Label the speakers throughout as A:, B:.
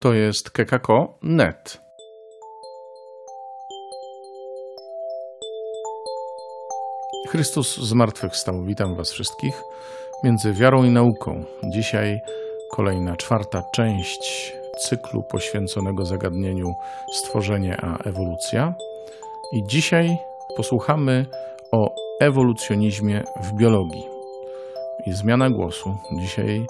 A: To jest kekako.net. Chrystus zmartwychwstał. Witam Was wszystkich. Między wiarą i nauką. Dzisiaj kolejna czwarta część cyklu poświęconego zagadnieniu stworzenie a ewolucja. I dzisiaj posłuchamy o ewolucjonizmie w biologii. I zmiana głosu. Dzisiaj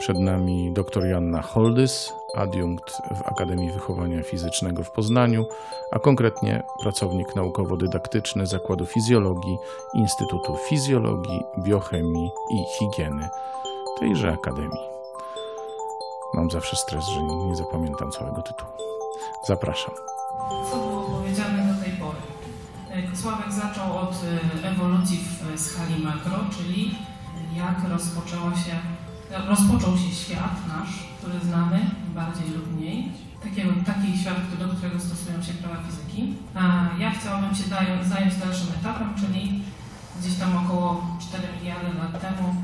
A: przed nami dr Joanna Holdys, adiunkt w Akademii Wychowania Fizycznego w Poznaniu, a konkretnie pracownik naukowo-dydaktyczny Zakładu Fizjologii Instytutu Fizjologii, Biochemii i Higieny tejże Akademii. Mam zawsze stres, że nie zapamiętam całego tytułu. Zapraszam.
B: Co było powiedziane do tej pory? Sławek zaczął od e, ewolucji w skali makro, czyli jak rozpoczęła się, rozpoczął się świat nasz, który znamy, bardziej lub mniej. Takiego, taki świat, do którego stosują się prawa fizyki. A ja chciałabym się zająć dalszym etapem, czyli gdzieś tam około 4 miliardy lat temu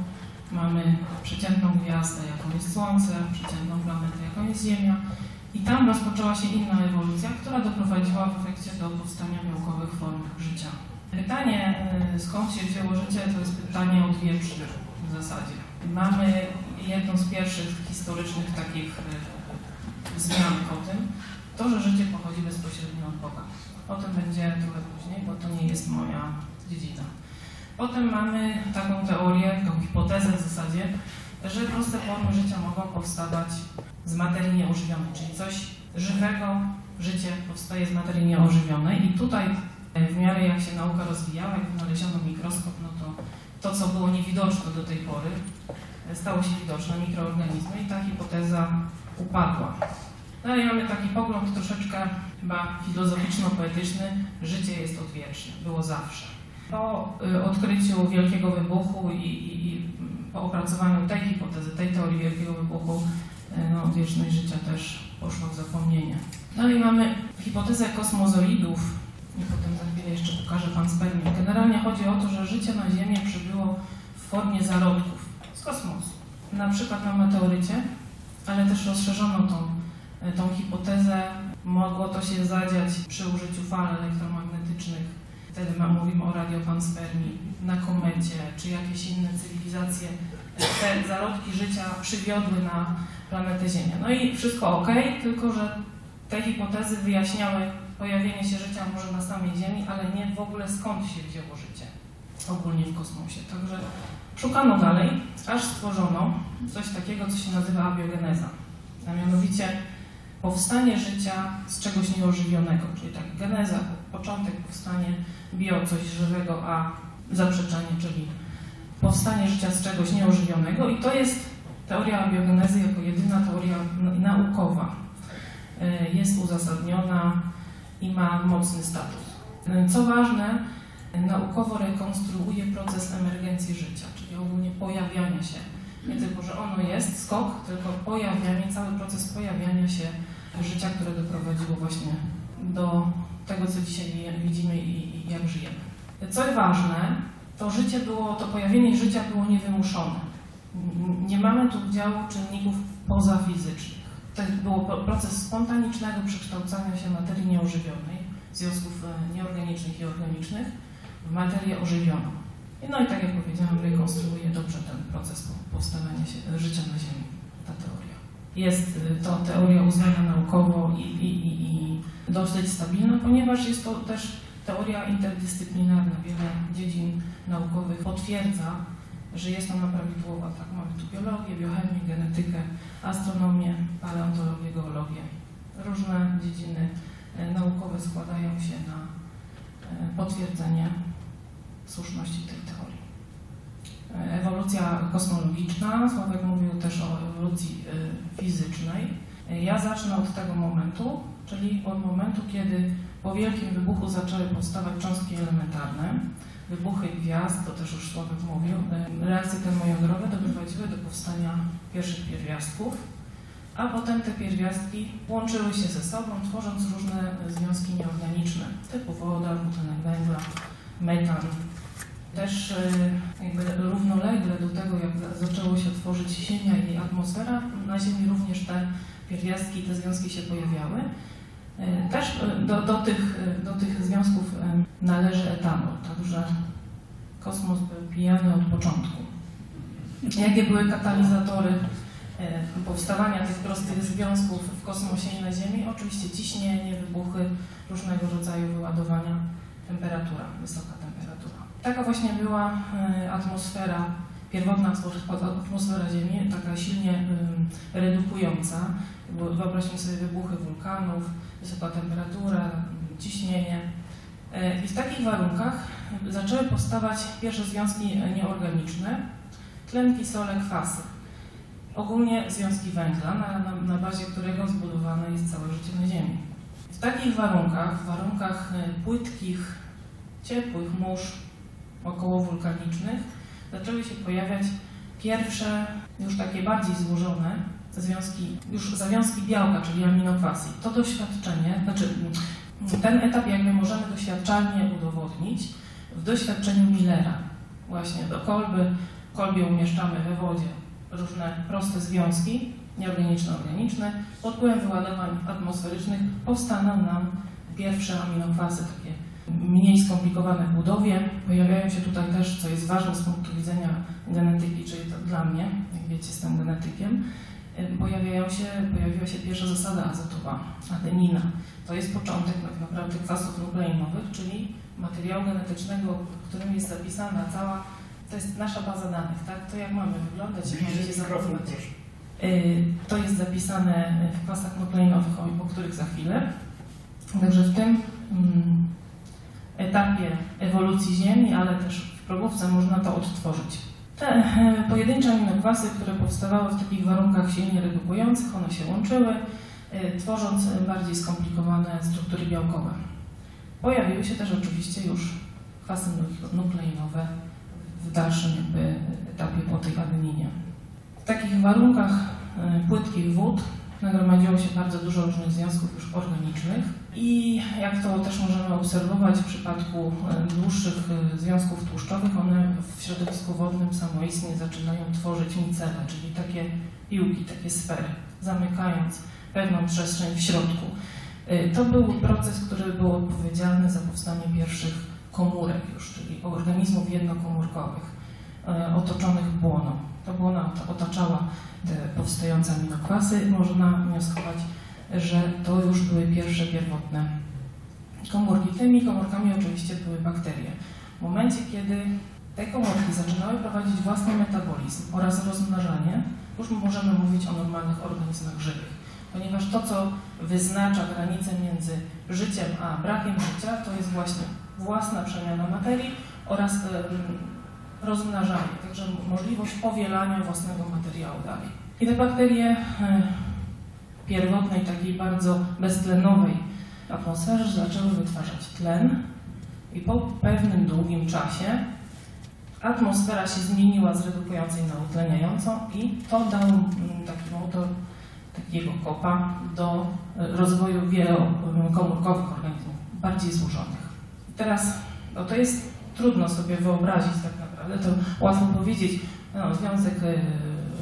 B: mamy przeciętną gwiazdę, jaką jest Słońce, przeciętną planetę, jaką jest Ziemia. I tam rozpoczęła się inna ewolucja, która doprowadziła w efekcie do powstania białkowych form życia. Pytanie, y, skąd się wzięło życie, to jest pytanie odwieczne w zasadzie. Mamy jedną z pierwszych historycznych takich y, zmian po tym, to, że życie pochodzi bezpośrednio od Boga. O tym będzie trochę później, bo to nie jest moja dziedzina. Potem mamy taką teorię, taką hipotezę w zasadzie, że proste formy życia mogą powstawać z materii nieożywionej, czyli coś żywego, życie powstaje z materii nieożywionej i tutaj w miarę jak się nauka rozwijała, jak wynaleziono mikroskop, no to to, co było niewidoczne do tej pory, stało się widoczne, mikroorganizmy i ta hipoteza upadła. No i mamy taki pogląd troszeczkę chyba filozoficzno-poetyczny, życie jest odwieczne, było zawsze. Po y, odkryciu Wielkiego Wybuchu i, i, i po opracowaniu tej hipotezy, tej teorii Wielkiego Wybuchu, y, no, wieczność życia też poszła w zapomnienie. No i mamy hipotezę kosmozoidów, i potem za chwilę jeszcze pokażę Pan spermię. Generalnie chodzi o to, że życie na Ziemię przybyło w formie zarodków z kosmosu. Na przykład na meteorycie, ale też rozszerzono tą, tą hipotezę. Mogło to się zadziać przy użyciu fal elektromagnetycznych wtedy mówimy o radiopanspermii, na komecie, czy jakieś inne cywilizacje te zarodki życia przywiodły na planetę Ziemię. No i wszystko ok, tylko że te hipotezy wyjaśniały pojawienie się życia może na samej Ziemi, ale nie w ogóle skąd się wzięło życie ogólnie w kosmosie. Także szukano dalej, aż stworzono coś takiego, co się nazywa abiogeneza, a mianowicie powstanie życia z czegoś nieożywionego, czyli tak geneza, początek, powstanie bio, coś żywego, a zaprzeczenie, czyli powstanie życia z czegoś nieożywionego i to jest teoria abiogenezy jako jedyna teoria naukowa. Jest uzasadniona i ma mocny status. Co ważne, naukowo rekonstruuje proces emergencji życia, czyli ogólnie pojawiania się. Nie tylko, że ono jest, skok, tylko pojawianie, cały proces pojawiania się życia, które doprowadziło właśnie do tego, co dzisiaj widzimy i, i jak żyjemy. Co ważne, to życie było, to pojawienie życia było niewymuszone. Nie mamy tu udziału czynników pozafizycznych. To był proces spontanicznego przekształcania się materii nieożywionej, związków e, nieorganicznych i organicznych, w materię ożywioną. No i tak jak powiedziałam, rekonstruuje dobrze ten proces powstawania się, życia na Ziemi, ta teoria. Jest e, to teoria uznana naukowo i, i, i dosyć stabilna, ponieważ jest to też teoria interdyscyplinarna. Wiele dziedzin naukowych potwierdza, że jest ona prawidłowa. Tak, mamy tu biologię, biochemię, genetykę, astronomię, paleontologię, geologię. Różne dziedziny e, naukowe składają się na e, potwierdzenie słuszności tej teorii. E, ewolucja kosmologiczna, Sławek mówił też o ewolucji fizycznej. Ja zacznę od tego momentu, czyli od momentu, kiedy po wielkim wybuchu zaczęły powstawać cząstki elementarne wybuchy gwiazd, to też już Sławek mówił, reakcje termojądrowe doprowadziły do powstania pierwszych pierwiastków, a potem te pierwiastki łączyły się ze sobą, tworząc różne związki nieorganiczne, typu woda, dwutlenek węgla, metan. Też e, jakby równolegle do tego, jak zaczęło się tworzyć Ziemia i atmosfera, na Ziemi również te pierwiastki, te związki się pojawiały. E, też e, do, do, tych, e, do tych związków należy etanol, także kosmos był pijany od początku. Jakie były katalizatory powstawania tych prostych związków w kosmosie i na Ziemi? Oczywiście ciśnienie, wybuchy, różnego rodzaju wyładowania, temperatura, wysoka temperatura. Taka właśnie była atmosfera, pierwotna atmosfera Ziemi, taka silnie redukująca. Wyobraźmy sobie wybuchy wulkanów, wysoka temperatura, ciśnienie. E, I w takich warunkach zaczęły powstawać pierwsze związki nieorganiczne, tlenki, sole, kwasy. Ogólnie związki węgla, na, na, na bazie którego zbudowane jest całe życie na Ziemi. W takich warunkach, w warunkach e, płytkich, ciepłych mórz okołowulkanicznych, zaczęły się pojawiać pierwsze, już takie bardziej złożone związki, już zawiązki białka, czyli aminokwasy. To doświadczenie, znaczy ten etap jakby możemy doświadczalnie udowodnić w doświadczeniu Millera. Właśnie do kolby, w kolbie umieszczamy we wodzie różne proste związki, nieorganiczne, organiczne. Pod wpływem wyładowań atmosferycznych powstaną nam pierwsze aminokwasy, takie mniej skomplikowane w budowie. Pojawiają się tutaj też, co jest ważne z punktu widzenia genetyki, czyli dla mnie, jak wiecie, jestem genetykiem, pojawiają się, pojawiła się pierwsza zasada azotowa, adenina. To jest początek tak naprawdę kwasów nukleinowych, czyli materiału genetycznego, w którym jest zapisana cała, to jest nasza baza danych, tak? To jak mamy wyglądać, jak mamy się zachowywać. Y, to jest zapisane w kwasach nukleinowych, o których za chwilę. Także w tym mm, etapie ewolucji Ziemi, ale też w probówce można to odtworzyć. Te e, pojedyncze aminokwasy, które powstawały w takich warunkach silnie redukujących, one się łączyły, e, tworząc bardziej skomplikowane struktury białkowe. Pojawiły się też oczywiście już kwasy nukleinowe w dalszym jakby etapie po tej adeninie. W takich warunkach e, płytkich wód nagromadziło się bardzo dużo różnych związków już organicznych i jak to też możemy obserwować w przypadku e, dłuższych e, związków tłuszczowych, one w środowisku wodnym samoistnie zaczynają tworzyć micele, czyli takie piłki, takie sfery, zamykając pewną przestrzeń w środku. E, to był proces, który był odpowiedzialny za powstanie pierwszych komórek już, czyli organizmów jednokomórkowych otoczonych błoną. Ta błona otaczała te powstające aminokwasy. Można wnioskować, że to już były pierwsze pierwotne komórki. Tymi komórkami oczywiście były bakterie. W momencie, kiedy te komórki zaczynały prowadzić własny metabolizm oraz rozmnażanie, już możemy mówić o normalnych organizmach żywych. Ponieważ to, co wyznacza granicę między życiem a brakiem życia, to jest właśnie własna przemiana materii oraz rozmnażanie, także możliwość powielania własnego materiału dalej. I te bakterie pierwotnej, takiej bardzo beztlenowej atmosferze zaczęły wytwarzać tlen i po pewnym długim czasie atmosfera się zmieniła z redukującej na utleniającą i to dał mm, taki motor takiego kopa do rozwoju wielokomórkowych organizmów, bardziej złożonych. Teraz no to jest trudno sobie wyobrazić tak naprawdę, to łatwo powiedzieć, no, związek y,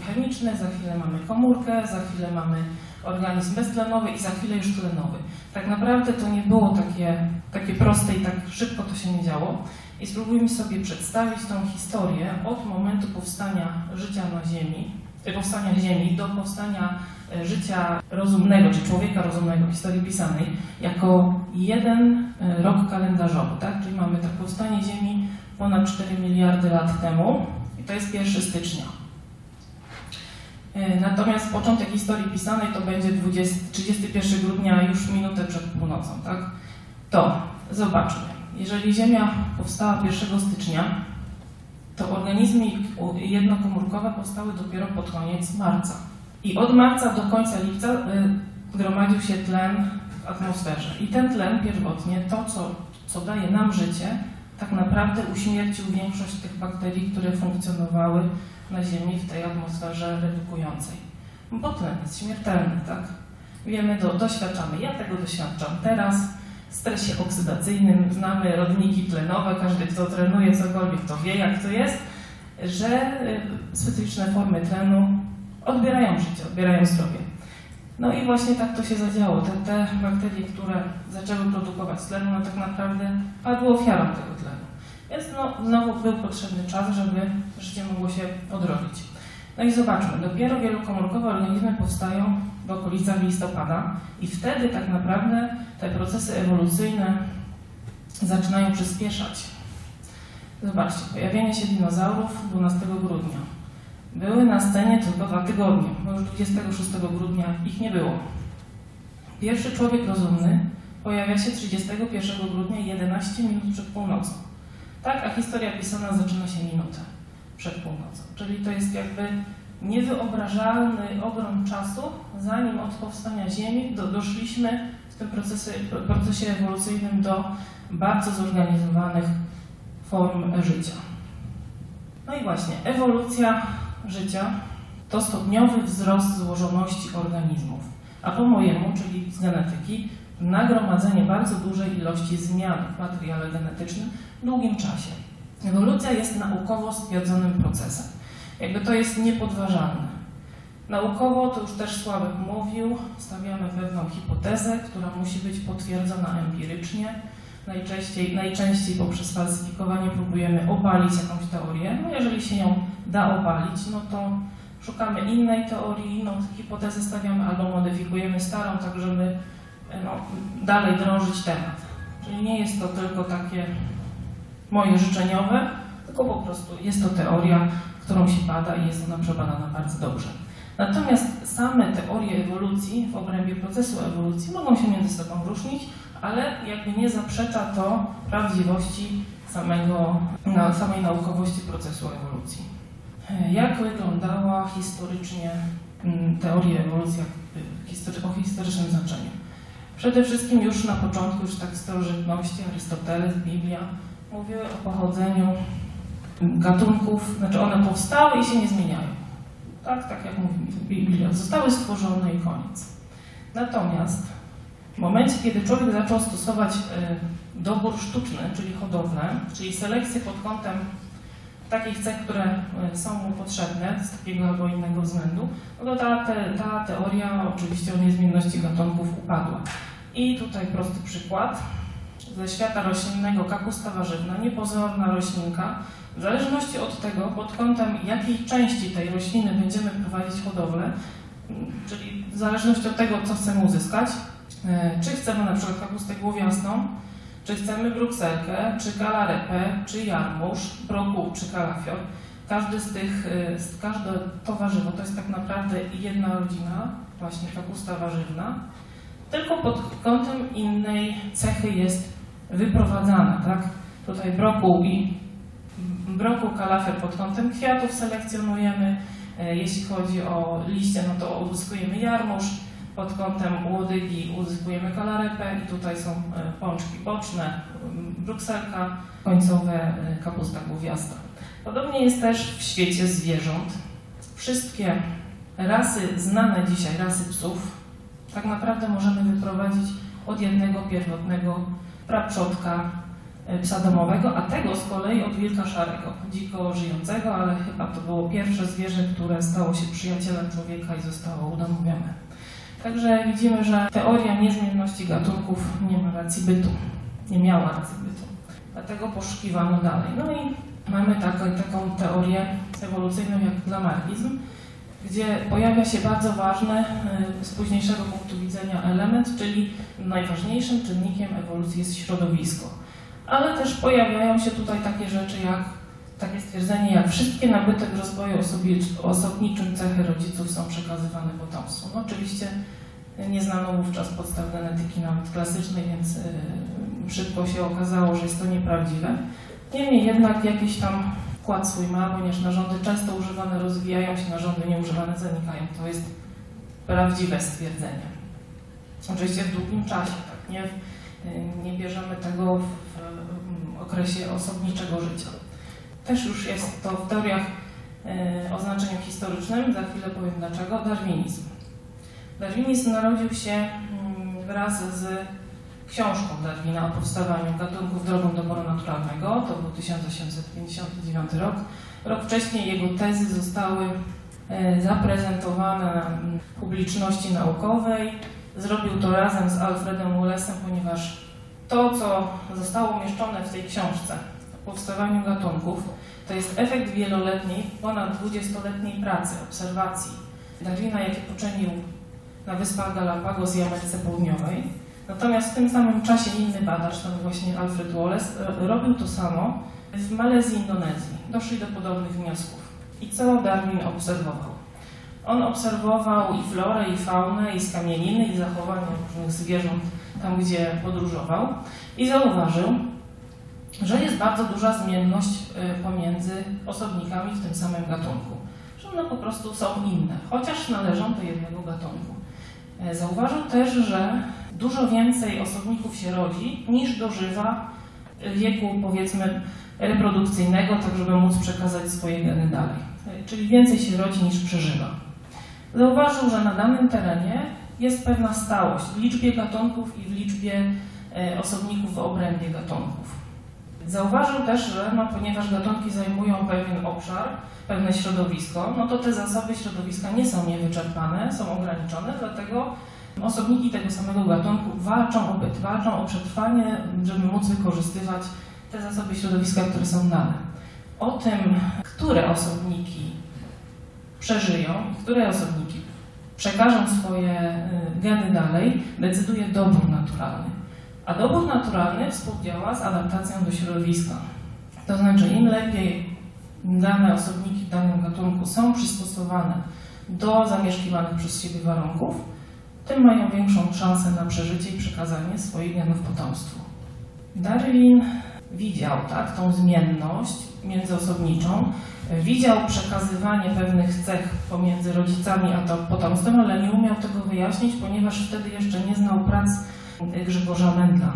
B: chemiczny, za chwilę mamy komórkę, za chwilę mamy organizm beztlenowy i za chwilę już tlenowy. Tak naprawdę to nie było takie, takie proste i tak szybko to się nie działo. I spróbujmy sobie przedstawić tą historię od momentu powstania życia na Ziemi, e, powstania Ziemi do powstania e, życia rozumnego, czy człowieka rozumnego, historii pisanej, jako jeden e, rok kalendarzowy, tak? Czyli mamy tak powstanie Ziemi ponad 4 miliardy lat temu i to jest 1 stycznia. E, natomiast początek historii pisanej to będzie 20, 31 grudnia, już minutę przed północą, tak? To zobaczmy. Jeżeli Ziemia powstała 1 stycznia, to organizmy jednokomórkowe powstały dopiero pod koniec marca. I od marca do końca lipca y, gromadził się tlen w atmosferze. I ten tlen pierwotnie, to co, co daje nam życie, tak naprawdę uśmiercił większość tych bakterii, które funkcjonowały na Ziemi w tej atmosferze redukującej. Bo tlen jest śmiertelny, tak? Wiemy, do, doświadczamy. Ja tego doświadczam teraz w stresie oksydacyjnym. Znamy rodniki tlenowe, każdy, kto trenuje cokolwiek, to wie, jak to jest, że y, specyficzne formy tlenu odbierają życie, odbierają zdrowie. No i właśnie tak to się zadziało. Te, te bakterie, które zaczęły produkować tlen, no tak naprawdę padły ofiarą tego tlenu. Więc no, znowu był potrzebny czas, żeby życie mogło się odrodzić. No i zobaczmy, dopiero wielokomórkowe organizmy powstają w okolicach listopada i wtedy tak naprawdę te procesy ewolucyjne zaczynają przyspieszać. Zobaczcie, pojawienie się dinozaurów 12 grudnia. Były na scenie tylko dwa tygodnie, bo już 26 grudnia ich nie było. Pierwszy człowiek rozumny pojawia się 31 grudnia 11 minut przed północą. Tak, a historia pisana zaczyna się minutę przed północą. Czyli to jest jakby niewyobrażalny ogrom czasu, zanim od powstania Ziemi do, doszliśmy w tym procesie, procesie ewolucyjnym do bardzo zorganizowanych form życia. No i właśnie, ewolucja życia to stopniowy wzrost złożoności organizmów, a po mojemu, czyli z genetyki, nagromadzenie bardzo dużej ilości zmian w materiale genetycznym w długim czasie. Ewolucja jest naukowo stwierdzonym procesem. Jakby to jest niepodważalne. Naukowo, to już też Sławek mówił, stawiamy pewną hipotezę, która musi być potwierdzona empirycznie. Najczęściej, najczęściej poprzez falsyfikowanie próbujemy obalić jakąś teorię. No jeżeli się ją da obalić, no to szukamy innej teorii, no, hipotezę stawiamy albo modyfikujemy starą, tak żeby no, dalej drążyć temat. Czyli nie jest to tylko takie moje życzeniowe, tylko po prostu jest to teoria, którą się bada i jest ona przebadana bardzo dobrze. Natomiast same teorie ewolucji w obrębie procesu ewolucji mogą się między sobą różnić, ale jakby nie zaprzecza to prawdziwości samego, samej naukowości procesu ewolucji. Jak wyglądała historycznie mm, teoria ewolucji o historycznym znaczeniu? Przede wszystkim już na początku, już tak starożytności, Arystoteles, Biblia mówiły o pochodzeniu gatunków, znaczy one powstały i się nie zmieniają. Tak, tak jak mówi Biblia, zostały stworzone i koniec. Natomiast w momencie, kiedy człowiek zaczął stosować e, dobór sztuczny, czyli hodowlę, czyli selekcję pod kątem takich cech, które e, są mu potrzebne z takiego albo innego względu, no to ta, te, ta teoria oczywiście o niezmienności gatunków upadła. I tutaj prosty przykład. Ze świata roślinnego kapusta warzywna, niepozorna roślinka, w zależności od tego, pod kątem jakiej części tej rośliny będziemy prowadzić hodowlę, czyli w zależności od tego, co chcemy uzyskać, czy chcemy na przykład kapustę głowiastą, czy chcemy brukselkę, czy kalarepę, czy jarmuż, brokuł, czy kalafior. Każdy z tych, e, każde to warzywo to jest tak naprawdę jedna rodzina, właśnie kapusta warzywna, tylko pod kątem innej cechy jest wyprowadzana, tak? Tutaj brokuł i brokuł, kalafer pod kątem kwiatów selekcjonujemy. E, jeśli chodzi o liście, no to uzyskujemy jarmuż, pod kątem łodygi uzyskujemy kalarepę i tutaj są e, pączki boczne, brukselka, końcowe e, kapusta głowiasta. Podobnie jest też w świecie zwierząt. Wszystkie rasy znane dzisiaj, rasy psów, tak naprawdę możemy wyprowadzić od jednego pierwotnego praprzodka e, psa domowego, a tego z kolei od wilka szarego, dziko żyjącego, ale chyba to było pierwsze zwierzę, które stało się przyjacielem człowieka i zostało udomowione. Także widzimy, że teoria niezmienności gatunków nie ma racji bytu, nie miała racji bytu. Dlatego poszukiwano dalej. No i mamy taką, taką teorię ewolucyjną jak lamarckizm, gdzie pojawia się bardzo ważny y, z późniejszego punktu widzenia element, czyli najważniejszym czynnikiem ewolucji jest środowisko. Ale też pojawiają się tutaj takie rzeczy jak takie stwierdzenie, jak wszystkie nabyte w rozwoju osobniczym cechy rodziców są przekazywane potomstwu. No, oczywiście nie znano wówczas podstaw genetyki nawet klasycznej, więc y, szybko się okazało, że jest to nieprawdziwe. Niemniej jednak jakiś tam wkład swój ma, ponieważ narządy często używane rozwijają się, narządy nieużywane zanikają. To jest prawdziwe stwierdzenie. Oczywiście w długim czasie, tak? nie, nie bierzemy tego w, w okresie osobniczego życia. Też już jest to w teoriach y, o znaczeniu historycznym, za chwilę powiem dlaczego, darwinizm. Darwinizm narodził się mm, wraz z książką Darwina o powstawaniu gatunków drogą doboru naturalnego. To był 1859 rok. Rok wcześniej jego tezy zostały e, zaprezentowane mm, publiczności naukowej. Zrobił to razem z Alfredem Wallace'em, ponieważ to, co zostało umieszczone w tej książce powstawaniu gatunków, to jest efekt wieloletniej, ponad 20-letniej pracy, obserwacji Darwina, jakie poczynił na wyspach Galapagos i Ameryce Południowej. Natomiast w tym samym czasie inny badacz, ten właśnie Alfred Wallace, robił to samo w Malezji i Indonezji. Doszli do podobnych wniosków. I co Darwin obserwował? On obserwował i florę, i faunę, i skamieliny, i zachowania różnych zwierząt tam, gdzie podróżował i zauważył, że jest bardzo duża zmienność y, pomiędzy osobnikami w tym samym gatunku. Że one po prostu są inne, chociaż należą do jednego gatunku. E, zauważył też, że dużo więcej osobników się rodzi niż dożywa wieku, powiedzmy, reprodukcyjnego, tak żeby móc przekazać swoje geny dalej. E, czyli więcej się rodzi niż przeżywa. Zauważył, że na danym terenie jest pewna stałość w liczbie gatunków i w liczbie e, osobników w obrębie gatunków. Zauważył też, że no, ponieważ gatunki zajmują pewien obszar, pewne środowisko, no to te zasoby środowiska nie są niewyczerpane, są ograniczone, dlatego osobniki tego samego gatunku walczą o byt, walczą o przetrwanie, żeby móc wykorzystywać te zasoby środowiska, które są dane. O tym, które osobniki przeżyją, które osobniki przekażą swoje y, geny dalej, decyduje dobór naturalny. A dobór naturalny współdziała z adaptacją do środowiska. To znaczy, im lepiej dane osobniki w danym gatunku są przystosowane do zamieszkiwanych przez siebie warunków, tym mają większą szansę na przeżycie i przekazanie swoich genów potomstwu. Darwin widział tak, tą zmienność międzyosobniczą, widział przekazywanie pewnych cech pomiędzy rodzicami a potomstwem, ale nie umiał tego wyjaśnić, ponieważ wtedy jeszcze nie znał prac Grzegorza Mendla.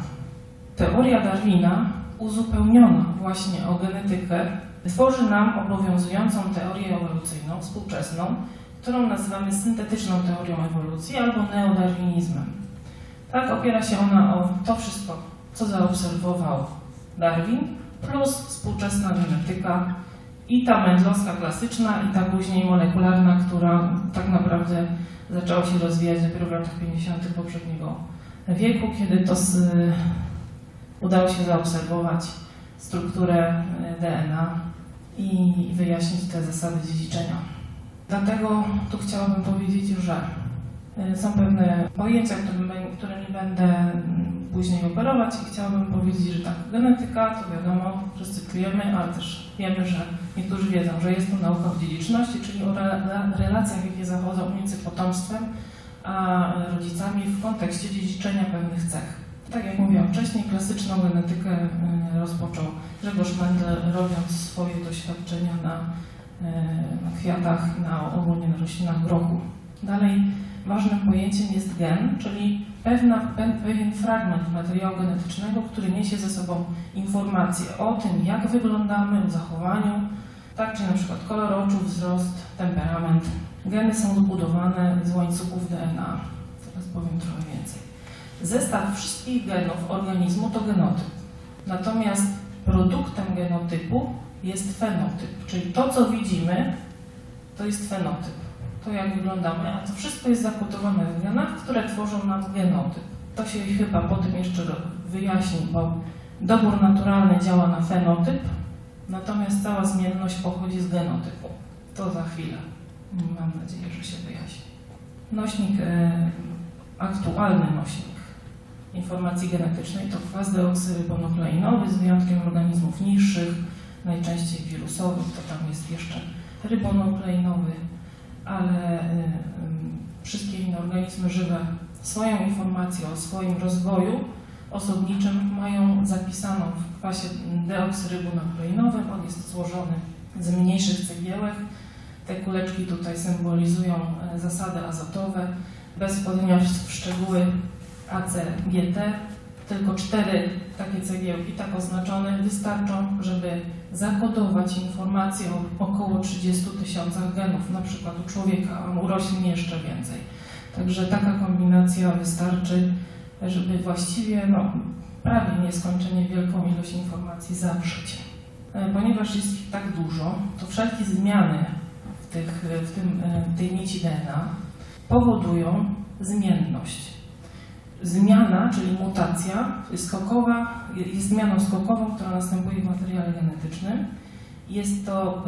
B: Teoria Darwina, uzupełniona właśnie o genetykę, tworzy nam obowiązującą teorię ewolucyjną, współczesną, którą nazywamy syntetyczną teorią ewolucji albo neodarwinizmem. Tak opiera się ona o to wszystko, co zaobserwował Darwin, plus współczesna genetyka i ta mędlowska klasyczna, i ta później molekularna, która tak naprawdę zaczęła się rozwijać dopiero w latach 50. poprzedniego wieku, kiedy to z, udało się zaobserwować strukturę e, DNA i wyjaśnić te zasady dziedziczenia. Dlatego tu chciałabym powiedzieć, że e, są pewne pojęcia, którymi będę mm, później operować i chciałabym powiedzieć, że tak, genetyka to wiadomo, wszyscy czujemy, ale też wiemy, że niektórzy wiedzą, że jest to nauka o dziedziczności, czyli o relacjach, jakie zachodzą między potomstwem a rodzicami w kontekście dziedziczenia pewnych cech. Tak jak mówiłam wcześniej, klasyczną genetykę e, rozpoczął Grzegorz Mendel, robiąc swoje doświadczenia na, e, na kwiatach, na ogólnie na roślinach grochu. Dalej ważnym pojęciem jest gen, czyli pewna, pewien fragment materiału genetycznego, który niesie ze sobą informacje o tym, jak wyglądamy, o zachowaniu, tak, czy na przykład kolor oczu, wzrost, temperament. Geny są zbudowane z łańcuchów DNA. Teraz powiem trochę więcej. Zestaw wszystkich genów organizmu to genotyp. Natomiast produktem genotypu jest fenotyp, czyli to, co widzimy, to jest fenotyp. To, jak wyglądamy, a to wszystko jest zakodowane w genach, które tworzą nam genotyp. To się chyba potem jeszcze wyjaśni, bo dobór naturalny działa na fenotyp, natomiast cała zmienność pochodzi z genotypu. To za chwilę. Mam nadzieję, że się wyjaśni. Nośnik, e, aktualny nośnik informacji genetycznej to kwas deoksyrybonukleinowy z wyjątkiem organizmów niższych, najczęściej wirusowych, to tam jest jeszcze rybonukleinowy, ale y, y, wszystkie inne organizmy żywe swoją informację o swoim rozwoju osobniczym mają zapisaną w kwasie deoksyrybonukleinowym. On jest złożony z mniejszych cegiełek. Te kuleczki tutaj symbolizują e, zasady azotowe. Bez wchodzenia w szczegóły ACGT, tylko cztery takie cegiełki, tak oznaczone, wystarczą, żeby zakodować informację o około 30 tysiącach genów, na przykład u człowieka, a u roślin jeszcze więcej. Także taka kombinacja wystarczy, żeby właściwie no, prawie nieskończenie wielką ilość informacji zawrzeć. E, ponieważ jest ich tak dużo, to wszelkie zmiany tych, w tym, w tej nici DNA powodują zmienność. Zmiana, czyli mutacja skokowa, jest zmianą skokową, która następuje w materiale genetycznym. Jest to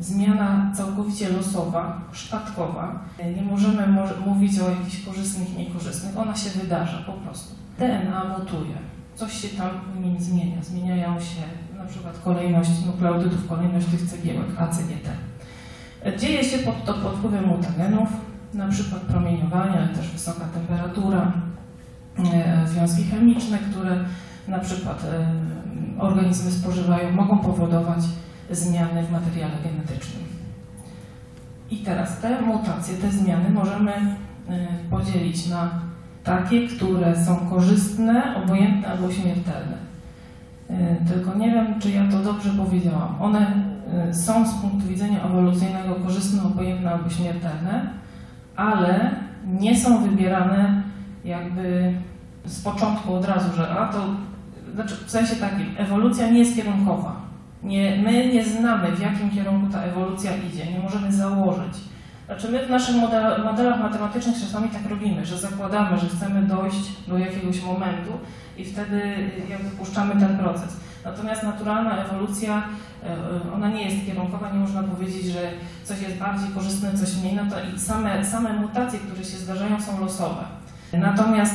B: zmiana całkowicie losowa, szpadkowa. Nie możemy może, mówić o jakichś korzystnych niekorzystnych. Ona się wydarza po prostu. DNA mutuje. Coś się tam w nim zmienia. Zmieniają się na przykład kolejność nukleotydów, kolejność tych cegiełek A. Dzieje się pod, to pod wpływem mutagenów, na przykład promieniowanie, ale też wysoka temperatura, e, związki chemiczne, które na przykład e, organizmy spożywają, mogą powodować zmiany w materiale genetycznym. I teraz te mutacje, te zmiany możemy e, podzielić na takie, które są korzystne, obojętne albo śmiertelne. Tylko nie wiem, czy ja to dobrze powiedziałam. One są z punktu widzenia ewolucyjnego korzystne, obojętne albo śmiertelne, ale nie są wybierane jakby z początku od razu, że a to, znaczy w sensie takim, ewolucja nie jest kierunkowa. Nie, my nie znamy, w jakim kierunku ta ewolucja idzie, nie możemy założyć. Znaczy my w naszych modelach, modelach matematycznych czasami tak robimy, że zakładamy, że chcemy dojść do jakiegoś momentu i wtedy jakby puszczamy ten proces. Natomiast naturalna ewolucja, ona nie jest kierunkowa, nie można powiedzieć, że coś jest bardziej korzystne, coś mniej, no to i same, same mutacje, które się zdarzają są losowe. Natomiast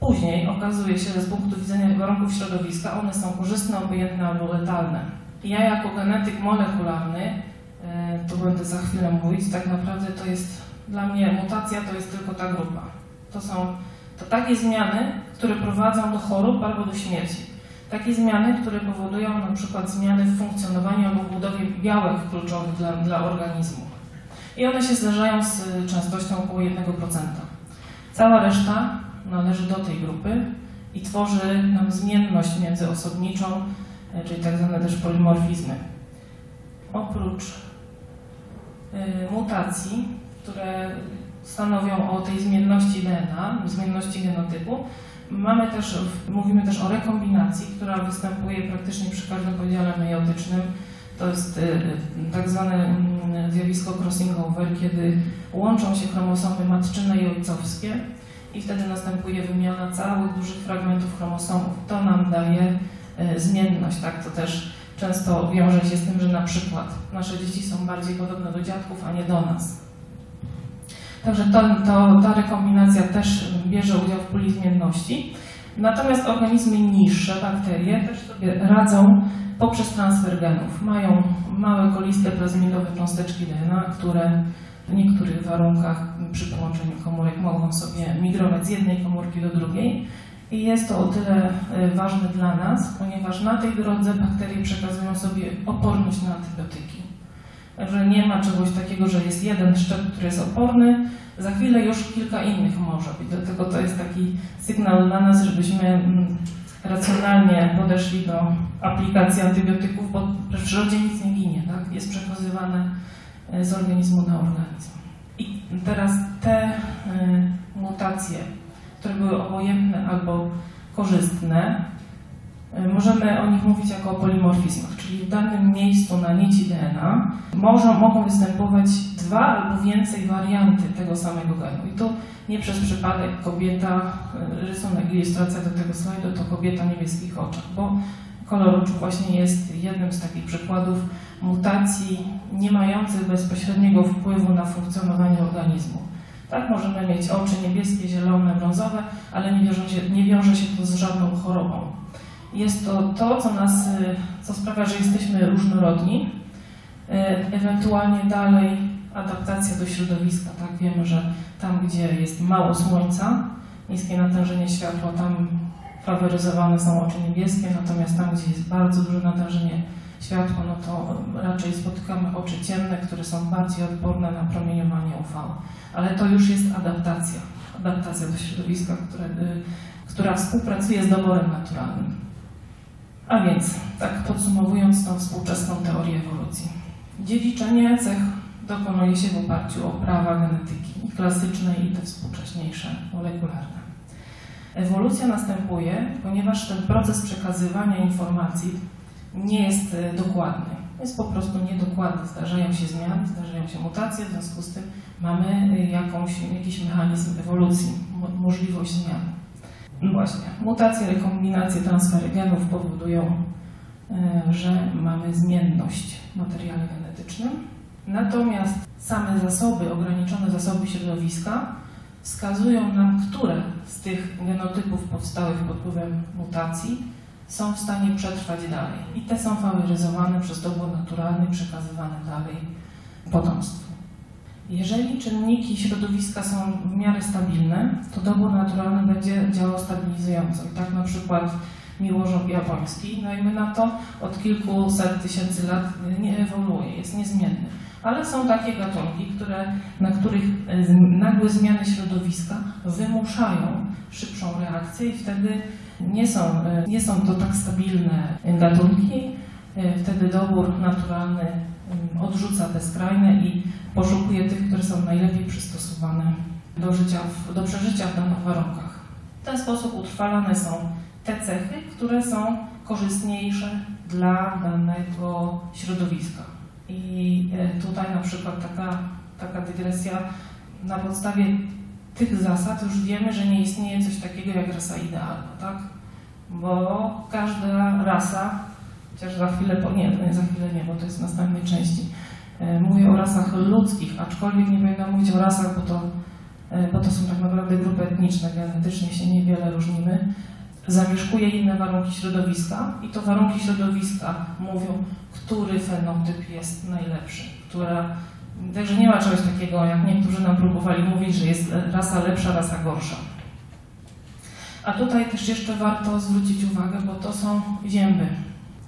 B: później okazuje się, że z punktu widzenia warunków środowiska one są korzystne, obojętne albo letalne. Ja jako genetyk molekularny, e, tu będę za chwilę mówić, tak naprawdę to jest dla mnie mutacja to jest tylko ta grupa. To są to takie zmiany, które prowadzą do chorób albo do śmierci. Takie zmiany, które powodują na przykład zmiany w funkcjonowaniu albo budowie białek kluczowych dla, dla organizmu. I one się zdarzają z częstością około 1%. Cała reszta należy do tej grupy i tworzy nam zmienność międzyosobniczą, e, czyli tak zwane też polimorfizmy. Oprócz y, mutacji, które stanowią o tej zmienności DNA, zmienności genotypu, Mamy też, mówimy też o rekombinacji, która występuje praktycznie przy każdym podziale meiotycznym. To jest y, y, tak zwane mm, zjawisko crossing over, kiedy łączą się chromosomy matczyne i ojcowskie i wtedy następuje wymiana całych dużych fragmentów chromosomów. To nam daje y, zmienność, tak? To też często wiąże się z tym, że na przykład nasze dzieci są bardziej podobne do dziadków, a nie do nas. Także to, to, ta rekombinacja też bierze udział w puli zmienności. Natomiast organizmy niższe, bakterie, też sobie radzą poprzez transfer genów. Mają małe koliste plazmidowe cząsteczki DNA, które w niektórych warunkach przy połączeniu komórek mogą sobie migrować z jednej komórki do drugiej. I jest to o tyle e, ważne dla nas, ponieważ na tej drodze bakterie przekazują sobie oporność na antybiotyki. Także nie ma czegoś takiego, że jest jeden szczep, który jest oporny, za chwilę już kilka innych może być. Dlatego to jest taki sygnał dla nas, żebyśmy mm, racjonalnie podeszli do aplikacji antybiotyków, bo w przyrodzie nic nie ginie, tak? jest przekazywane e, z organizmu na organizm. I teraz te e, mutacje, które były obojętne albo korzystne, możemy o nich mówić jako o polimorfizmach, czyli w danym miejscu na nici DNA może, mogą występować dwa albo więcej warianty tego samego genu. I tu nie przez przypadek kobieta, e, rysunek, ilustracja do tego slajdu to kobieta niebieskich oczach, bo kolor oczu właśnie jest jednym z takich przykładów mutacji nie mających bezpośredniego wpływu na funkcjonowanie organizmu. Tak, możemy mieć oczy niebieskie, zielone, brązowe, ale nie wiąże się, nie wiąże się to z żadną chorobą. Jest to to, co nas, y, co sprawia, że jesteśmy różnorodni. Y, ewentualnie dalej adaptacja do środowiska. Tak wiemy, że tam, gdzie jest mało słońca, niskie natężenie światła, tam faworyzowane są oczy niebieskie, natomiast tam, gdzie jest bardzo duże natężenie światła, no to raczej spotykamy oczy ciemne, które są bardziej odporne na promieniowanie UV. Ale to już jest adaptacja, adaptacja do środowiska, które, y, która współpracuje z doborem naturalnym. A więc, tak podsumowując tą współczesną teorię ewolucji. Dziedziczenie cech dokonuje się w oparciu o prawa genetyki i klasyczne i te współcześniejsze, molekularne. Ewolucja następuje, ponieważ ten proces przekazywania informacji nie jest e, dokładny. jest po prostu niedokładny. Zdarzają się zmiany, zdarzają się mutacje, w związku z tym mamy jakąś, jakiś mechanizm ewolucji, możliwość zmian. No właśnie, mutacje, rekombinacje, transfery genów powodują, e, że mamy zmienność w materiale genetycznym. Natomiast same zasoby, ograniczone zasoby środowiska wskazują nam, które z tych genotypów powstałych pod wpływem mutacji są w stanie przetrwać dalej. I te są faworyzowane przez dobór naturalny, przekazywane dalej potomstwu. Jeżeli czynniki środowiska są w miarę stabilne, to dobór naturalny będzie działał stabilizująco. I tak na przykład miłożąb japoński, no i my na to od kilkuset tysięcy lat nie ewoluuje, jest niezmienny. Ale są takie gatunki, które, na których nagłe zmiany środowiska wymuszają szybszą reakcję i wtedy nie są, e, nie są to tak stabilne gatunki, e, wtedy dobór naturalny odrzuca te skrajne i poszukuje tych, które są najlepiej przystosowane do, życia, do przeżycia w danych warunkach. W ten sposób utrwalane są te cechy, które są korzystniejsze dla danego środowiska. I e, tutaj na przykład taka, taka dygresja na podstawie tych zasad już wiemy, że nie istnieje coś takiego jak rasa idealna, tak? Bo każda rasa, chociaż za chwilę, po, nie, to nie za chwilę nie, bo to jest w następnej części, e, mówię o rasach ludzkich, aczkolwiek nie będę mówić o rasach, bo to, e, bo to są tak naprawdę grupy etniczne, genetycznie się niewiele różnimy, zamieszkuje inne warunki środowiska i to warunki środowiska mówią, który fenotyp jest najlepszy, która Także nie ma czegoś takiego, jak niektórzy nam próbowali mówić, że jest rasa lepsza, rasa gorsza. A tutaj też jeszcze warto zwrócić uwagę, bo to są zięby.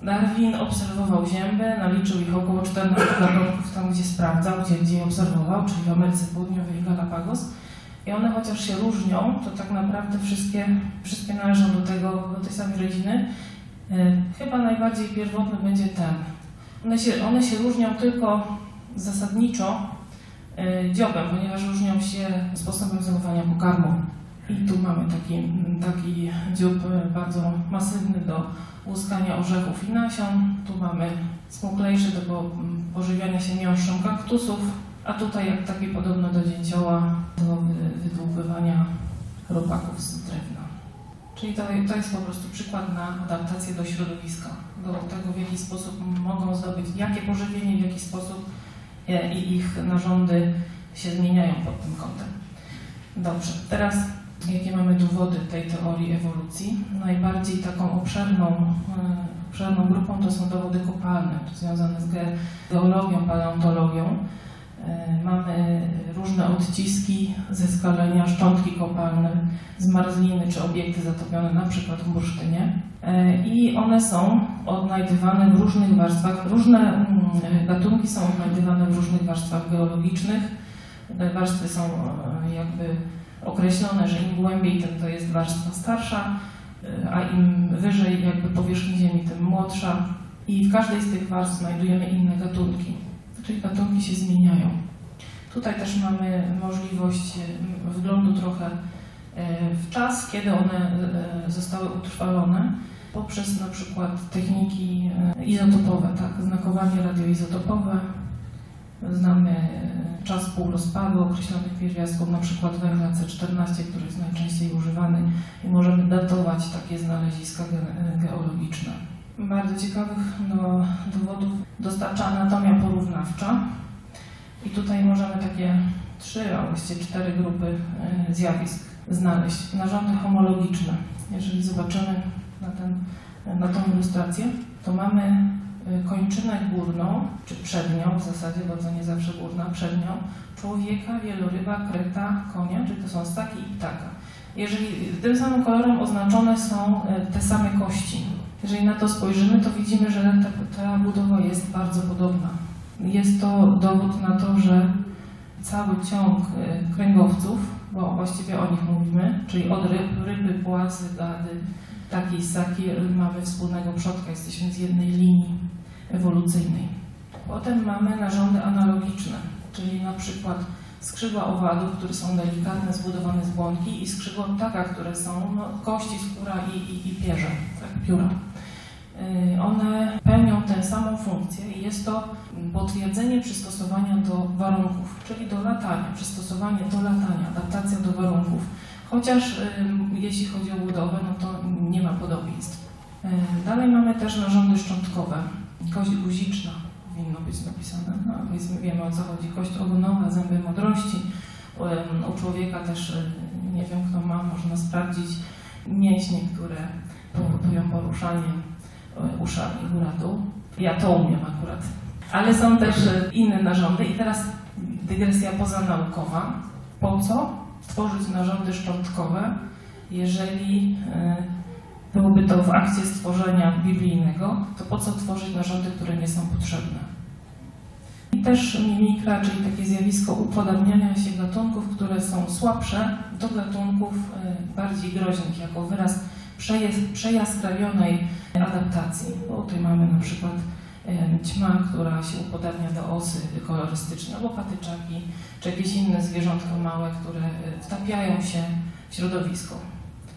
B: Darwin obserwował zięby, naliczył ich około 14 gatunków tam, gdzie sprawdzał, gdzie, gdzie obserwował, czyli w Ameryce Południowej i Galapagos. I one chociaż się różnią, to tak naprawdę wszystkie, wszystkie należą do, tego, do tej samej rodziny. E, chyba najbardziej pierwotny będzie ten. One się, one się różnią tylko zasadniczo e, dziobem, ponieważ różnią się sposobem zdobywania pokarmu. I tu mamy taki, taki dziób bardzo masywny do łuskania orzechów i nasion. Tu mamy smuklejszy do pożywiania się miąższą kaktusów, a tutaj jak taki podobny do dzięcioła do wydłubywania robaków z drewna. Czyli to, to jest po prostu przykład na adaptację do środowiska, do tego w jaki sposób mogą zdobyć, jakie pożywienie, w jaki sposób E, i ich narządy się zmieniają pod tym kątem. Dobrze, teraz jakie mamy dowody tej teorii ewolucji? Najbardziej taką obszerną, e, obszerną grupą to są dowody kopalne, związane z geologią, paleontologią. E, mamy różne odciski ze skalenia, szczątki kopalne, zmarzliny czy obiekty zatopione na przykład w bursztynie. E, I one są odnajdywane w różnych warstwach, różne mm, gatunki są odnajdywane w różnych warstwach geologicznych. Warstwy są jakby określone, że im głębiej, tym to jest warstwa starsza, a im wyżej jakby powierzchni Ziemi, tym młodsza. I w każdej z tych warstw znajdujemy inne gatunki czyli gatunki się zmieniają. Tutaj też mamy możliwość e, wglądu trochę e, w czas, kiedy one zostały utrwalone poprzez na przykład techniki izotopowe, tak, znakowanie radioizotopowe. Znamy czas półrozpadu określonych pierwiastków, na przykład węgla C14, który jest najczęściej używany i możemy datować takie znaleziska geologiczne bardzo ciekawych no, dowodów dostarcza anatomia porównawcza. I tutaj możemy takie trzy, a właściwie cztery grupy e, zjawisk znaleźć. Narządy homologiczne. Jeżeli zobaczymy na, ten, na tą ilustrację, to mamy e, kończynę górną, czy przednią w zasadzie, bo nie zawsze górna, przednią, człowieka, wieloryba, kreta, konia, czyli to są staki i ptaka. Jeżeli tym samym kolorem oznaczone są e, te same kości, jeżeli na to spojrzymy, to widzimy, że ta, ta budowa jest bardzo podobna. Jest to dowód na to, że cały ciąg y, kręgowców, bo właściwie o nich mówimy, czyli od ryb, ryby, płazy, gady, takiej saki, mamy wspólnego przodka, jesteśmy z jednej linii ewolucyjnej. Potem mamy narządy analogiczne, czyli na przykład skrzydła owadu, które są delikatne, zbudowane z błonki i skrzydła ptaka, które są no, kości, skóra i, i, i pierze, tak, pióra. y, one pełnią tę samą funkcję i jest to potwierdzenie przystosowania do warunków, czyli do latania, przystosowanie do latania, adaptacja do warunków. Chociaż y, jeśli chodzi o budowę, no to nie ma podobieństw. Y, dalej mamy też narządy szczątkowe. Kość guziczna powinno być napisane. No, powiedzmy, wiemy o co chodzi. Kość ogonowa, zęby mądrości. U człowieka też, nie wiem kto ma, można sprawdzić mięśnie, które powodują poruszanie uszami góra-dół. Ja to umiem akurat. Ale są też inne narządy i teraz dygresja pozanaukowa. Po co tworzyć narządy szczątkowe, jeżeli byłoby to w akcie stworzenia biblijnego, to po co tworzyć narządy, które nie są potrzebne? I też mimikra, czyli takie zjawisko upodabniania się gatunków, które są słabsze, do gatunków bardziej groźnych, jako wyraz przejaskrawionej adaptacji. Bo tutaj mamy na przykład ćma, która się upodabnia do osy kolorystyczne, albo patyczaki, czy jakieś inne zwierzątka małe, które wtapiają się w środowisko.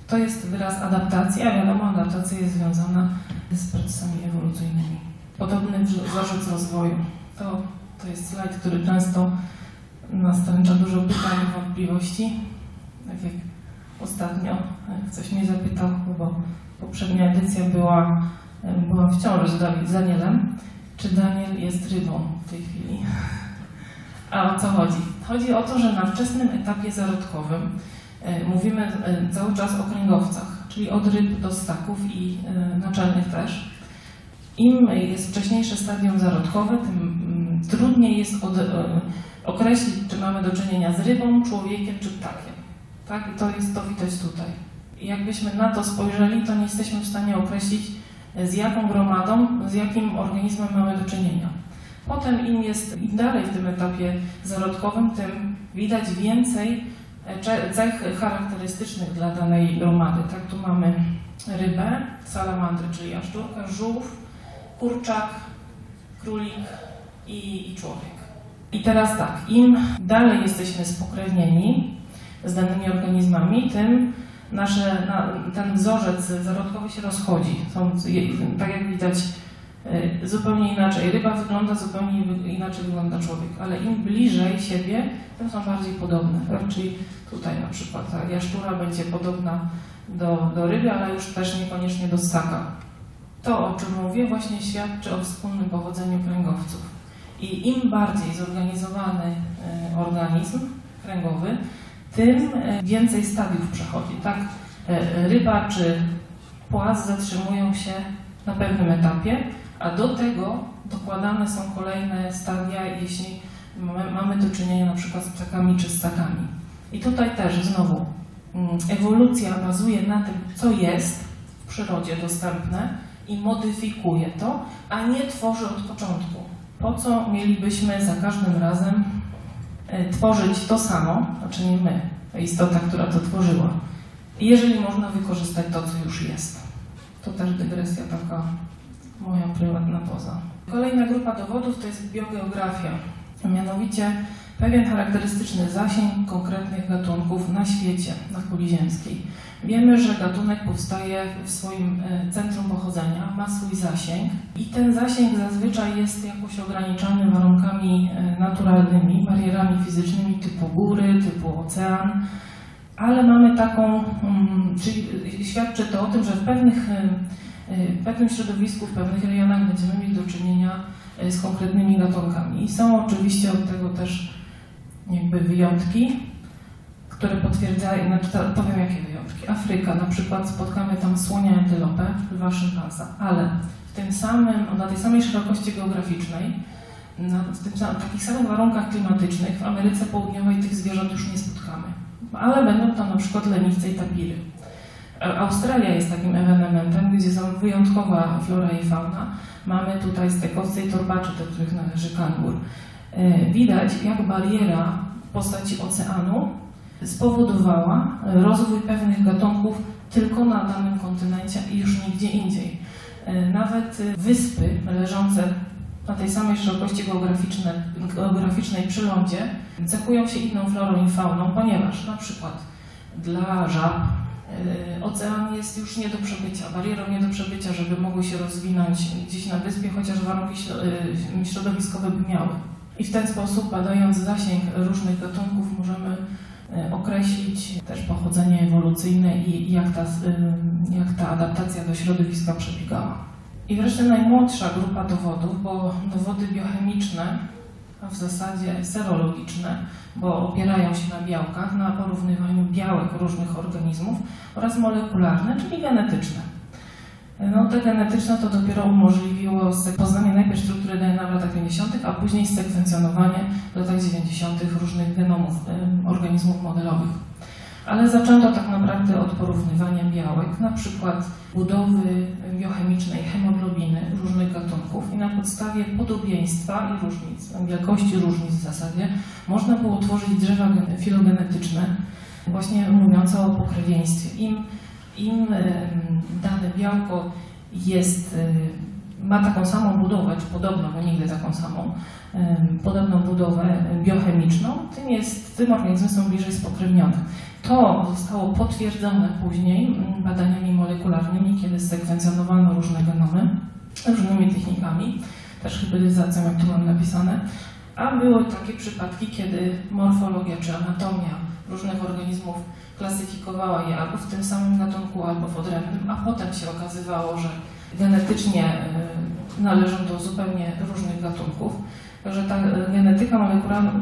B: To jest wyraz adaptacji, a wiadomo, adaptacja jest związana z procesami ewolucyjnymi. Podobny wzorzec rozwoju. To, to jest slajd, który często nastręcza dużo pytań i wątpliwości. Tak jak ostatnio ktoś mnie zapytał, bo poprzednia edycja była, była w ciąży z Danielem, czy Daniel jest rybą w tej chwili. A o co chodzi? Chodzi o to, że na wczesnym etapie zarodkowym mówimy cały czas o kręgowcach, czyli od ryb do ssaków i naczelnych też. Im jest wcześniejsze stadium zarodkowe, tym trudniej jest od, określić, czy mamy do czynienia z rybą, człowiekiem czy ptakiem. Tak? I to jest to widać tutaj. Jakbyśmy na to spojrzeli, to nie jesteśmy w stanie określić, z jaką gromadą, z jakim organizmem mamy do czynienia. Potem im jest im dalej w tym etapie zarodkowym, tym widać więcej cech charakterystycznych dla danej gromady. Tak, tu mamy rybę, salamandrę, czyli jaszczurkę, żółw, kurczak, królik i, i człowiek. I teraz tak, im dalej jesteśmy spokrewnieni z danymi organizmami, tym nasze, na, ten wzorzec zarodkowy się rozchodzi. Są, tak jak widać, zupełnie inaczej. Ryba wygląda zupełnie inaczej wygląda człowiek, ale im bliżej siebie, tym są bardziej podobne. Czyli tutaj na przykład ta jaszczura będzie podobna do, do ryby, ale już też niekoniecznie do ssaka. To, o czym mówię, właśnie świadczy o wspólnym powodzeniu kręgowców. I im bardziej zorganizowany organizm kręgowy, tym więcej stadiów przechodzi. Tak? Ryba czy płaz zatrzymują się na pewnym etapie, a do tego dokładane są kolejne stadia, jeśli mamy do czynienia na przykład z ptakami czy ssakami. I tutaj też znowu ewolucja bazuje na tym, co jest w przyrodzie dostępne i modyfikuje to, a nie tworzy od początku. Po co mielibyśmy za każdym razem tworzyć to samo, znaczy nie my, ta istota, która to tworzyła, jeżeli można wykorzystać to, co już jest. To też dygresja taka moja prywatna poza. Kolejna grupa dowodów to jest biogeografia, mianowicie pewien charakterystyczny zasięg konkretnych gatunków na świecie, na kuli ziemskiej. Wiemy, że gatunek powstaje w swoim centrum pochodzenia, ma swój zasięg i ten zasięg zazwyczaj jest jakoś ograniczany warunkami naturalnymi, barierami fizycznymi typu góry, typu ocean, ale mamy taką, czyli świadczy to o tym, że w pewnych w pewnym środowisku, w pewnych rejonach będziemy mieli do czynienia z konkretnymi gatunkami. I są oczywiście od tego też jakby wyjątki, które potwierdzają, znaczy powiem jakie wyjątki. Afryka, na przykład spotkamy tam słonia antylopę, lwa szympansa, ale w tym samym, na tej samej szerokości geograficznej, na, w, tym, takich samych warunkach klimatycznych w Ameryce Południowej tych zwierząt już nie spotkamy. Ale będą tam na przykład leniwce i tapiry. Australia jest takim ewenementem, gdzie są wyjątkowa flora i fauna. Mamy tutaj stekowce i torbacze, do których należy kangur. Widać, jak bariera w postaci oceanu spowodowała rozwój pewnych gatunków tylko na danym kontynencie i już nigdzie indziej. Nawet wyspy leżące na tej samej szerokości geograficznej, geograficznej przy lądzie cechują się inną florą i fauną, ponieważ na przykład dla żab Ocean jest już nie do przebycia, barierą nie do przebycia, żeby mogły się rozwinąć gdzieś na wyspie, chociaż warunki środowiskowe by miały. I w ten sposób, badając zasięg różnych gatunków, możemy określić też pochodzenie ewolucyjne i jak ta, jak ta adaptacja do środowiska przebiegała. I wreszcie najmłodsza grupa dowodów, bo dowody biochemiczne, a w zasadzie serologiczne, bo opierają się na białkach, na porównywaniu białek różnych organizmów oraz molekularne, czyli genetyczne. No, te genetyczne to dopiero umożliwiło poznanie najpierw struktury DNA w latach 50., a później sekwencjonowanie w latach 90. różnych genomów organizmów modelowych. Ale zaczęto tak naprawdę od porównywania białek, na przykład budowy biochemicznej hemoglobiny różnych gatunków i na podstawie podobieństwa i różnic, wielkości różnic w zasadzie, można było tworzyć drzewa filogenetyczne, właśnie mówiące o pokrewieństwie. Im, im dane białko jest, ma taką samą budowę, czy podobną, bo nigdy taką samą, podobną budowę biochemiczną, tym, jest, tym organizmy są bliżej spokrewnione. To zostało potwierdzone później badaniami molekularnymi, kiedy sekwencjonowano różne genomy różnymi technikami, też hybrydyzacją, jak tu mam napisane, a były takie przypadki, kiedy morfologia czy anatomia różnych organizmów klasyfikowała je albo w tym samym gatunku, albo w odrębnym, a potem się okazywało, że genetycznie y, należą do zupełnie różnych gatunków. Także ta y, genetyka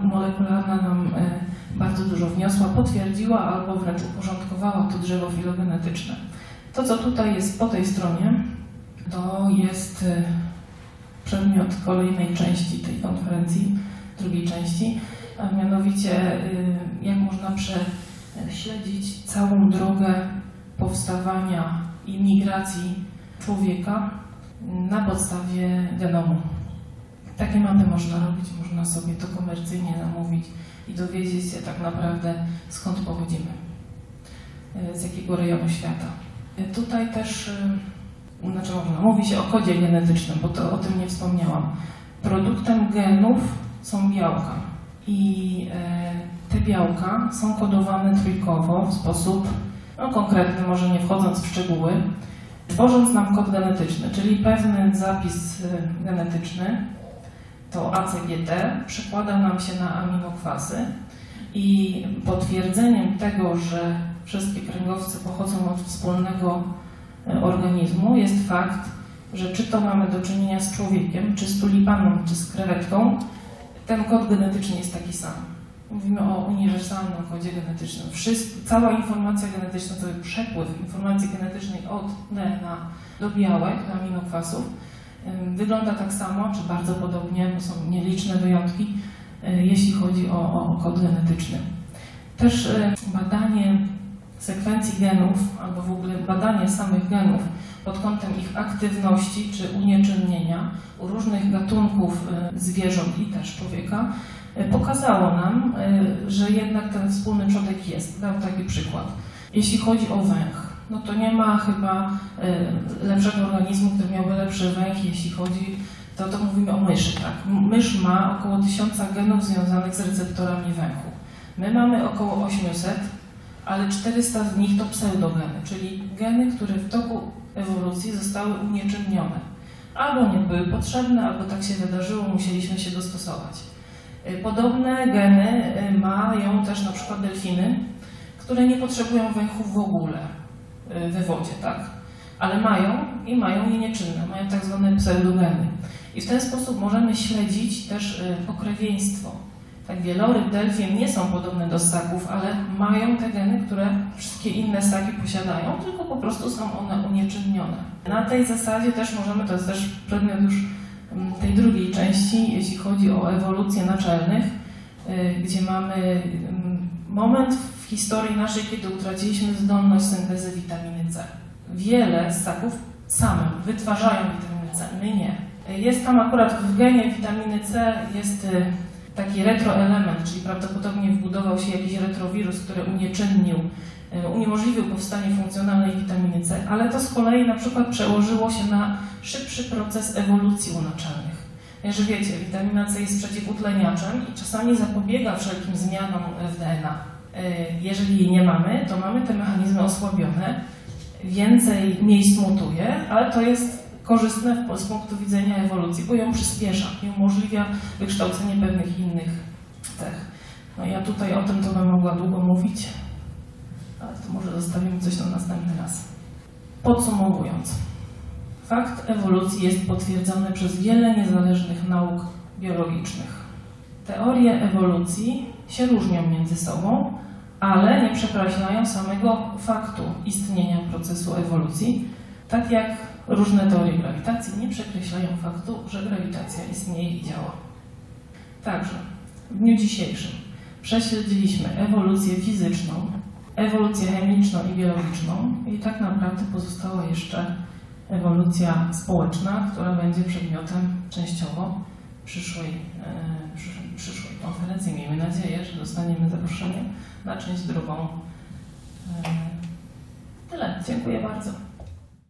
B: molekularna nam y, bardzo dużo wniosła, potwierdziła albo wręcz uporządkowała to drzewo filogenetyczne. To, co tutaj jest po tej stronie, to jest przedmiot kolejnej części tej konferencji, drugiej części, a mianowicie y, jak można prześledzić całą drogę powstawania i migracji człowieka na podstawie genomu. Takie mapy można robić, można sobie to komercyjnie namówić i dowiedzieć się tak naprawdę skąd pochodzimy, e, z jakiego rejonu świata. E, tutaj też, znaczy mówi się o kodzie genetycznym, bo to o tym nie wspomniałam. Produktem genów są białka i te białka są kodowane trójkowo w sposób no, konkretny, może nie wchodząc w szczegóły, tworząc nam kod genetyczny, czyli pewny zapis genetyczny, to ACGT przekłada nam się na aminokwasy i potwierdzeniem tego, że wszystkie kręgowce pochodzą od wspólnego e, organizmu jest fakt, że czy to mamy do czynienia z człowiekiem, czy z tulipaną, czy z krewetką, ten kod genetyczny jest taki sam. Mówimy o uniwersalnym kodzie genetycznym. Wszystko, cała informacja genetyczna, cały przepływ informacji genetycznej od DNA do białek, do aminokwasów Wygląda tak samo, czy bardzo podobnie, bo są nieliczne wyjątki, e, jeśli chodzi o, o kod genetyczny. Też e, badanie sekwencji genów, albo w ogóle badanie samych genów pod kątem ich aktywności czy unieczynnienia u różnych gatunków e, zwierząt i też człowieka pokazało nam, że jednak ten wspólny przodek jest. Dam taki przykład. Jeśli chodzi o węch, no to nie ma chyba y, lepszego organizmu, który miałby lepszy węch, jeśli chodzi, to, to mówimy o myszy, tak? Mysz ma około 1000 genów związanych z receptorami węchu. My mamy około 800, ale 400 z nich to pseudogeny, czyli geny, które w toku ewolucji zostały unieczynnione. Albo nie były potrzebne, albo tak się wydarzyło, musieliśmy się dostosować. Y, podobne geny y, mają też na przykład delfiny, które nie potrzebują węchu w ogóle. Y, we wodzie, tak? Ale mają i mają je nieczynne, mają tak zwane pseudogeny. I w ten sposób możemy śledzić też pokrewieństwo. Tak, wieloryb, delfin nie są podobne do ssaków, ale mają te geny, które wszystkie inne ssaki posiadają, tylko po prostu są one unieczynnione. Na tej zasadzie też możemy, to jest też przedmiot już mm, tej drugiej części, jeśli chodzi o ewolucję naczelnych, y, gdzie mamy mm, moment w historii naszej, kiedy utraciliśmy zdolność syntezy witaminy C. Wiele ssaków same wytwarzają witaminę C, my nie. Jest tam akurat w genie witaminy C jest y, taki retroelement, czyli prawdopodobnie wbudował się jakiś retrowirus, który unieczynnił, y, uniemożliwił powstanie funkcjonalnej witaminy C, ale to z kolei na przykład przełożyło się na szybszy proces ewolucji u naczelnych. Że wiecie, witamina C jest przeciwutleniaczem i czasami zapobiega wszelkim zmianom w DNA. Jeżeli jej nie mamy, to mamy te mechanizmy osłabione, więcej miejsc mutuje, ale to jest korzystne z punktu widzenia ewolucji, bo ją przyspiesza i umożliwia wykształcenie pewnych innych cech. No ja tutaj o tym to bym mogła długo mówić, ale to może zostawimy coś na następny raz. Podsumowując, fakt ewolucji jest potwierdzony przez wiele niezależnych nauk biologicznych. Teorie ewolucji się różnią między sobą, ale nie przekreślają samego faktu istnienia procesu ewolucji, tak jak różne teorie grawitacji nie przekreślają faktu, że grawitacja istnieje i działa. Także w dniu dzisiejszym prześledziliśmy ewolucję fizyczną, ewolucję chemiczną i biologiczną i tak naprawdę pozostała jeszcze ewolucja społeczna, która będzie przedmiotem częściowo przyszłej, przyszłej, przyszłej konferencji. Miejmy nadzieję, że dostaniemy zaproszenie na część drugą. E, tyle. Dziękuję bardzo.